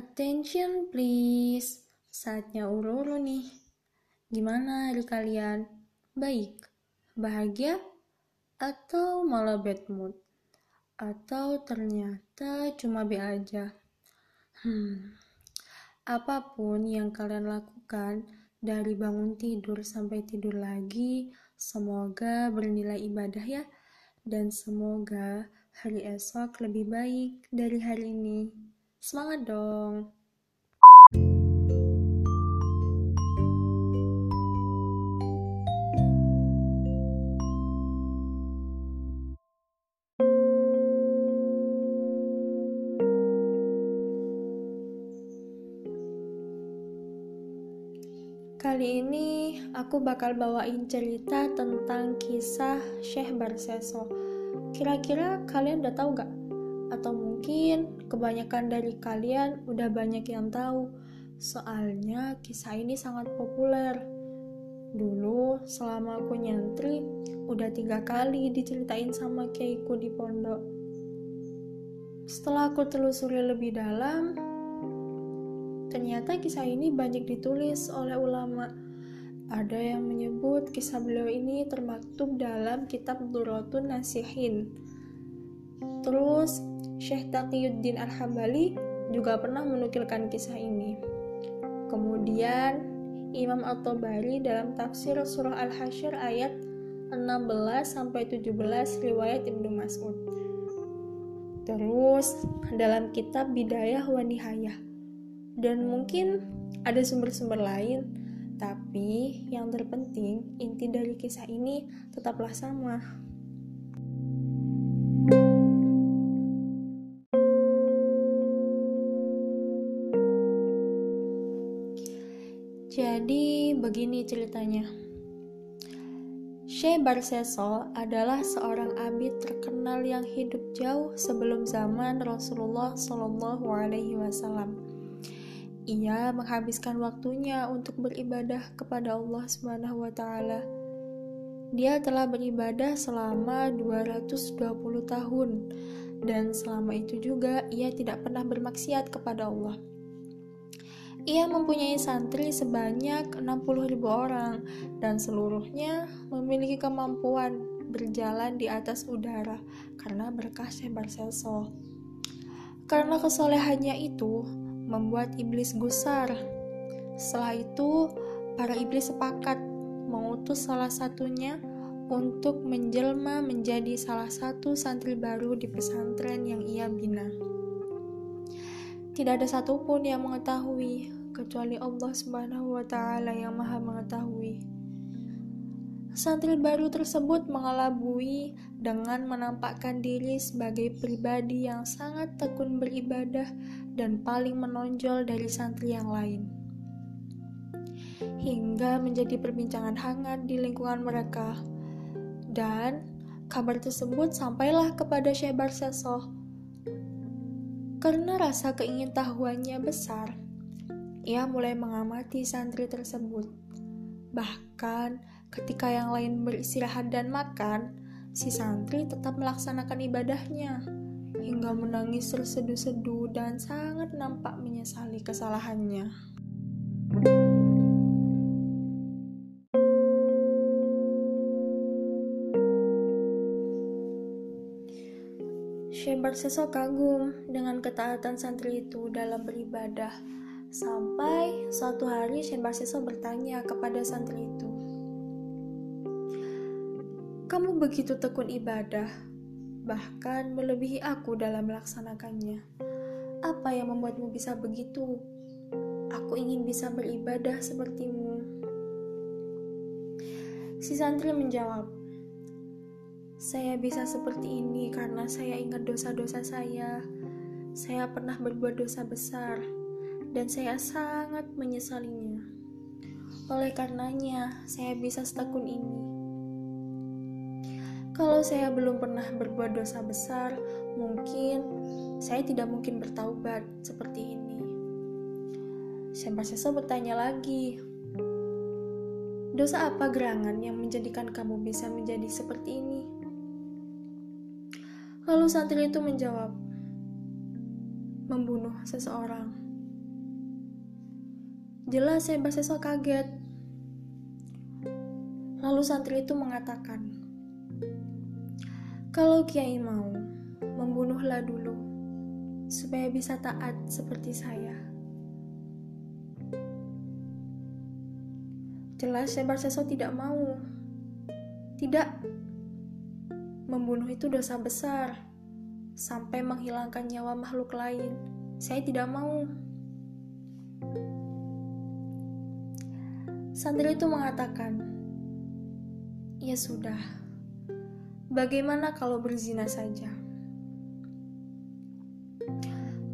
Attention please, saatnya uru-uru nih. Gimana hari kalian? Baik? Bahagia? Atau malah bad mood? Atau ternyata cuma B aja? Hmm, apa pun yang kalian lakukan, dari bangun tidur sampai tidur lagi, semoga bernilai ibadah ya, dan semoga hari esok lebih baik dari hari ini. Semangat dong! Kali ini aku bakal bawain cerita tentang kisah Syekh Barseso. Kira-kira kalian udah tahu gak atau mungkin kebanyakan dari kalian udah banyak yang tahu, soalnya kisah ini sangat populer. Dulu, selama aku nyantri, udah tiga kali diceritain sama kiaiku di pondok. Setelah aku telusuri lebih dalam, ternyata kisah ini banyak ditulis oleh ulama. Ada yang menyebut kisah beliau ini termaktub dalam kitab Durotun Nasihin. Terus Syekh Taqiyuddin Al-Hambali juga pernah menukilkan kisah ini. Kemudian, Imam At-Tabari dalam tafsir surah Al-Hasyr ayat 16-17 riwayat Ibnu Mas'ud. Terus, dalam kitab Bidayah wa Nihayah. Dan mungkin ada sumber-sumber lain, tapi yang terpenting inti dari kisah ini tetaplah sama, Jadi begini ceritanya. Syekh Barseso adalah seorang abid terkenal yang hidup jauh sebelum zaman Rasulullah Shallallahu Alaihi Wasallam. Ia menghabiskan waktunya untuk beribadah kepada Allah Subhanahu wa taala. Dia telah beribadah selama 220 tahun dan selama itu juga ia tidak pernah bermaksiat kepada Allah. Ia mempunyai santri sebanyak 60.000 orang dan seluruhnya memiliki kemampuan berjalan di atas udara karena berkah Seso. Karena kesolehannya itu membuat iblis gusar. Setelah itu, para iblis sepakat mengutus salah satunya untuk menjelma menjadi salah satu santri baru di pesantren yang ia bina. Tidak ada satupun yang mengetahui kecuali Allah Subhanahu wa taala yang Maha mengetahui. Santri baru tersebut mengelabui dengan menampakkan diri sebagai pribadi yang sangat tekun beribadah dan paling menonjol dari santri yang lain. Hingga menjadi perbincangan hangat di lingkungan mereka. Dan kabar tersebut sampailah kepada Syekh Barsesoh karena rasa keingintahuannya besar, ia mulai mengamati santri tersebut. Bahkan ketika yang lain beristirahat dan makan, si santri tetap melaksanakan ibadahnya hingga menangis terseduh-seduh dan sangat nampak menyesali kesalahannya. Syekh Barseso kagum dengan ketaatan santri itu dalam beribadah. Sampai suatu hari Syekh Barseso bertanya kepada santri itu, Kamu begitu tekun ibadah, bahkan melebihi aku dalam melaksanakannya. Apa yang membuatmu bisa begitu? Aku ingin bisa beribadah sepertimu. Si santri menjawab, saya bisa seperti ini karena saya ingat dosa-dosa saya. Saya pernah berbuat dosa besar dan saya sangat menyesalinya. Oleh karenanya, saya bisa setekun ini. Kalau saya belum pernah berbuat dosa besar, mungkin saya tidak mungkin bertaubat seperti ini. Seso bertanya lagi, Dosa apa gerangan yang menjadikan kamu bisa menjadi seperti ini? Santri itu menjawab, membunuh seseorang. Jelas saya bersesal kaget. Lalu santri itu mengatakan, Kalau Kiai mau, membunuhlah dulu, supaya bisa taat seperti saya. Jelas Syekh Barseso tidak mau. Tidak. Membunuh itu dosa besar. Sampai menghilangkan nyawa makhluk lain. Saya tidak mau. Santri itu mengatakan, "Ya sudah. Bagaimana kalau berzina saja?"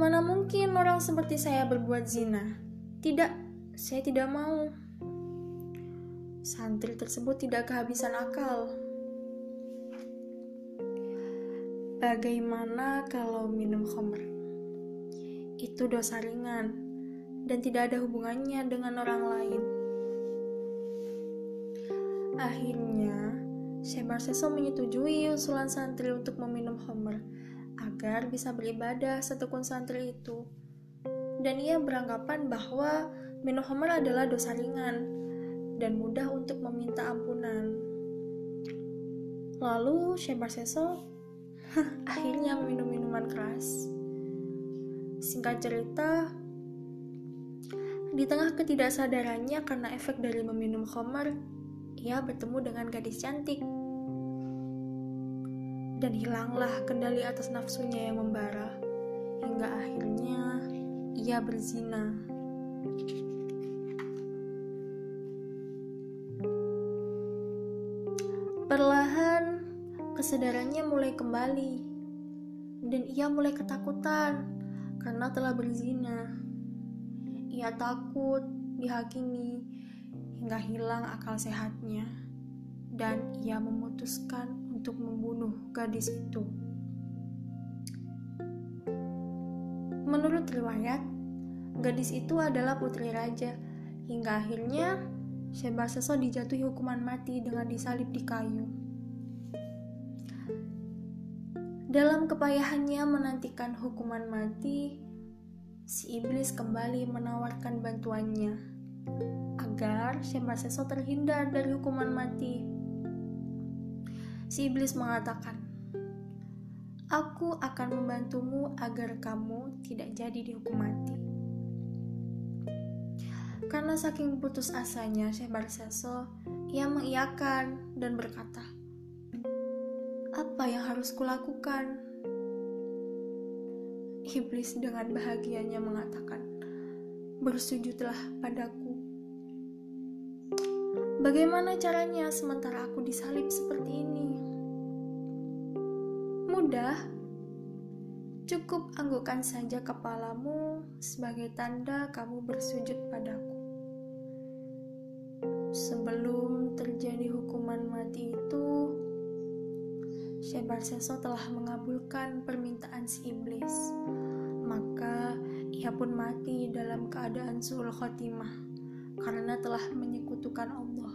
Mana mungkin orang seperti saya berbuat zina? Tidak, saya tidak mau. Santri tersebut tidak kehabisan akal. Bagaimana kalau minum khamr? Itu dosa ringan dan tidak ada hubungannya dengan orang lain. Akhirnya, Syekh Barseso menyetujui usulan santri untuk meminum khamr agar bisa beribadah setekun santri itu. Dan ia beranggapan bahwa minum khamr adalah dosa ringan dan mudah untuk meminta ampunan. Lalu Syekh Seso akhirnya minum minuman keras. Singkat cerita, di tengah ketidaksadarannya karena efek dari meminum khamar, ia bertemu dengan gadis cantik. Dan hilanglah kendali atas nafsunya yang membara, hingga akhirnya ia berzina. Kesadarannya mulai kembali, dan ia mulai ketakutan karena telah berzina. Ia takut dihakimi hingga hilang akal sehatnya, dan ia memutuskan untuk membunuh gadis itu. Menurut riwayat, gadis itu adalah putri raja, hingga akhirnya Seso dijatuhi hukuman mati dengan disalib di kayu. Dalam kepayahannya menantikan hukuman mati, si iblis kembali menawarkan bantuannya agar Seso terhindar dari hukuman mati. Si iblis mengatakan, "Aku akan membantumu agar kamu tidak jadi dihukum mati." Karena saking putus asanya Syekh Barseso, ia mengiyakan dan berkata, yang harus kulakukan? Iblis dengan bahagianya mengatakan, Bersujudlah padaku. Bagaimana caranya sementara aku disalib seperti ini? Mudah, cukup anggukkan saja kepalamu sebagai tanda kamu bersujud padaku. Sebelum Syekh Barseso telah mengabulkan permintaan si iblis. Maka ia pun mati dalam keadaan suul khotimah karena telah menyekutukan Allah.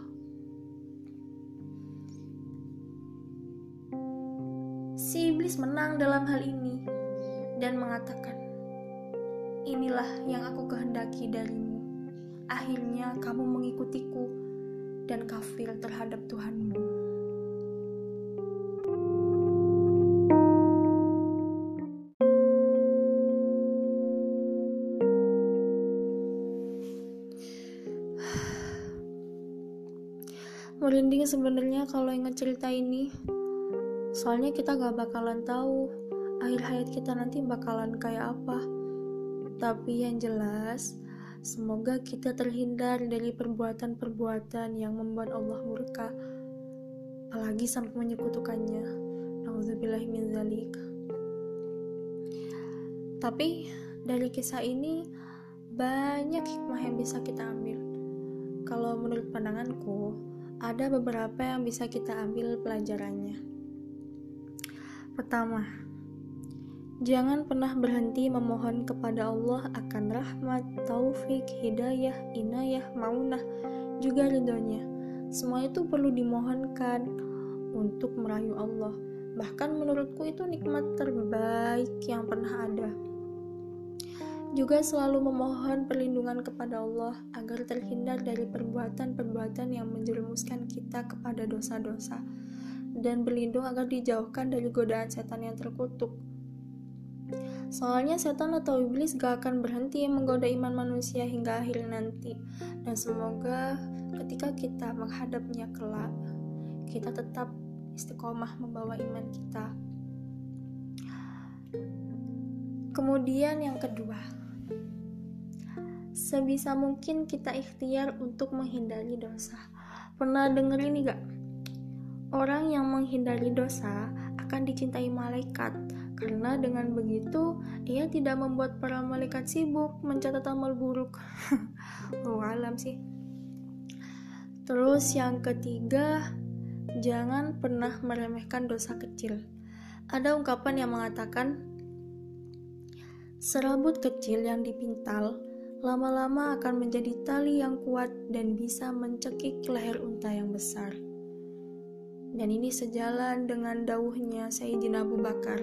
Si iblis menang dalam hal ini dan mengatakan, "Inilah yang aku kehendaki darimu. Akhirnya kamu mengikutiku." dan kafir terhadap Tuhanmu. Merinding sebenarnya kalau ingat cerita ini. Soalnya kita gak bakalan tahu akhir hayat kita nanti bakalan kayak apa. Tapi yang jelas, Semoga kita terhindar dari perbuatan-perbuatan yang membuat Allah murka, apalagi sampai menyekutukannya. Tapi dari kisah ini banyak hikmah yang bisa kita ambil. Kalau menurut pandanganku, ada beberapa yang bisa kita ambil pelajarannya. Pertama, Jangan pernah berhenti memohon kepada Allah akan rahmat, taufik, hidayah, inayah, maunah, juga ridhonya. Semua itu perlu dimohonkan untuk merayu Allah. Bahkan menurutku itu nikmat terbaik yang pernah ada. Juga selalu memohon perlindungan kepada Allah agar terhindar dari perbuatan-perbuatan yang menjerumuskan kita kepada dosa-dosa dan berlindung agar dijauhkan dari godaan setan yang terkutuk. Soalnya setan atau iblis gak akan berhenti menggoda iman manusia hingga akhir nanti. Dan semoga ketika kita menghadapnya kelak, kita tetap istiqomah membawa iman kita. Kemudian yang kedua, sebisa mungkin kita ikhtiar untuk menghindari dosa. Pernah denger ini gak? Orang yang menghindari dosa akan dicintai malaikat karena dengan begitu ia tidak membuat para malaikat sibuk mencatat amal buruk. oh, alam sih. Terus yang ketiga, jangan pernah meremehkan dosa kecil. Ada ungkapan yang mengatakan Serabut kecil yang dipintal lama-lama akan menjadi tali yang kuat dan bisa mencekik leher unta yang besar. Dan ini sejalan dengan dawuhnya Sayyidina Abu Bakar.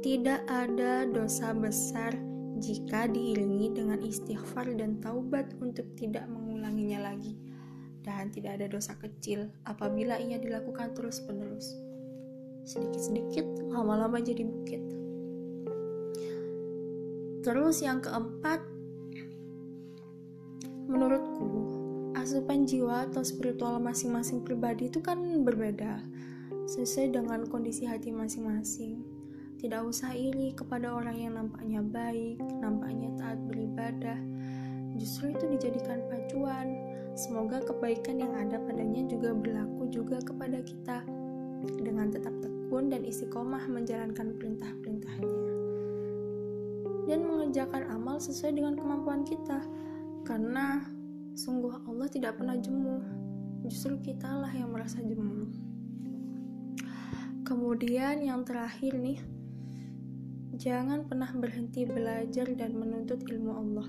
Tidak ada dosa besar jika diiringi dengan istighfar dan taubat untuk tidak mengulanginya lagi. Dan tidak ada dosa kecil apabila ia dilakukan terus-menerus. Sedikit-sedikit, lama-lama jadi bukit. Terus yang keempat, menurutku asupan jiwa atau spiritual masing-masing pribadi itu kan berbeda sesuai dengan kondisi hati masing-masing. Tidak usah iri kepada orang yang nampaknya baik, nampaknya taat beribadah. Justru itu dijadikan pacuan. Semoga kebaikan yang ada padanya juga berlaku juga kepada kita dengan tetap tekun dan istiqomah menjalankan perintah-perintahnya dan mengerjakan amal sesuai dengan kemampuan kita. Karena sungguh Allah tidak pernah jemu. Justru kitalah yang merasa jemu. Kemudian yang terakhir nih jangan pernah berhenti belajar dan menuntut ilmu Allah.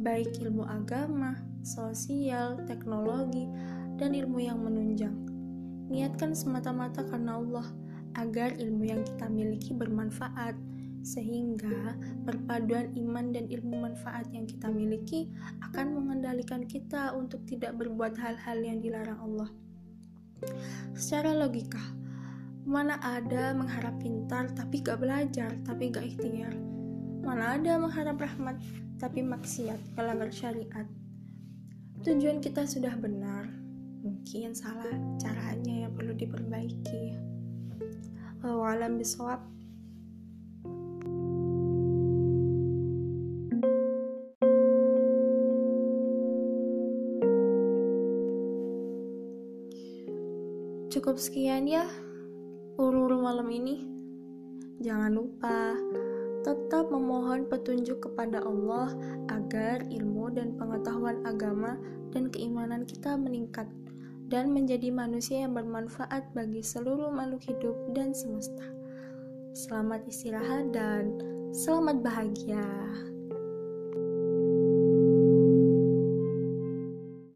Baik ilmu agama, sosial, teknologi, dan ilmu yang menunjang. Niatkan semata-mata karena Allah agar ilmu yang kita miliki bermanfaat sehingga perpaduan iman dan ilmu manfaat yang kita miliki akan mengendalikan kita untuk tidak berbuat hal-hal yang dilarang Allah. Secara logika, mana ada mengharap pintar tapi gak belajar, tapi gak ikhtiar. Mana ada mengharap rahmat tapi maksiat, melanggar syariat. Tujuan kita sudah benar, mungkin salah caranya yang perlu diperbaiki. Wallahualam bisawab. Cukup sekian ya uru-uru malam ini. Jangan lupa tetap memohon petunjuk kepada Allah agar ilmu dan pengetahuan agama dan keimanan kita meningkat dan menjadi manusia yang bermanfaat bagi seluruh makhluk hidup dan semesta. Selamat istirahat dan selamat bahagia.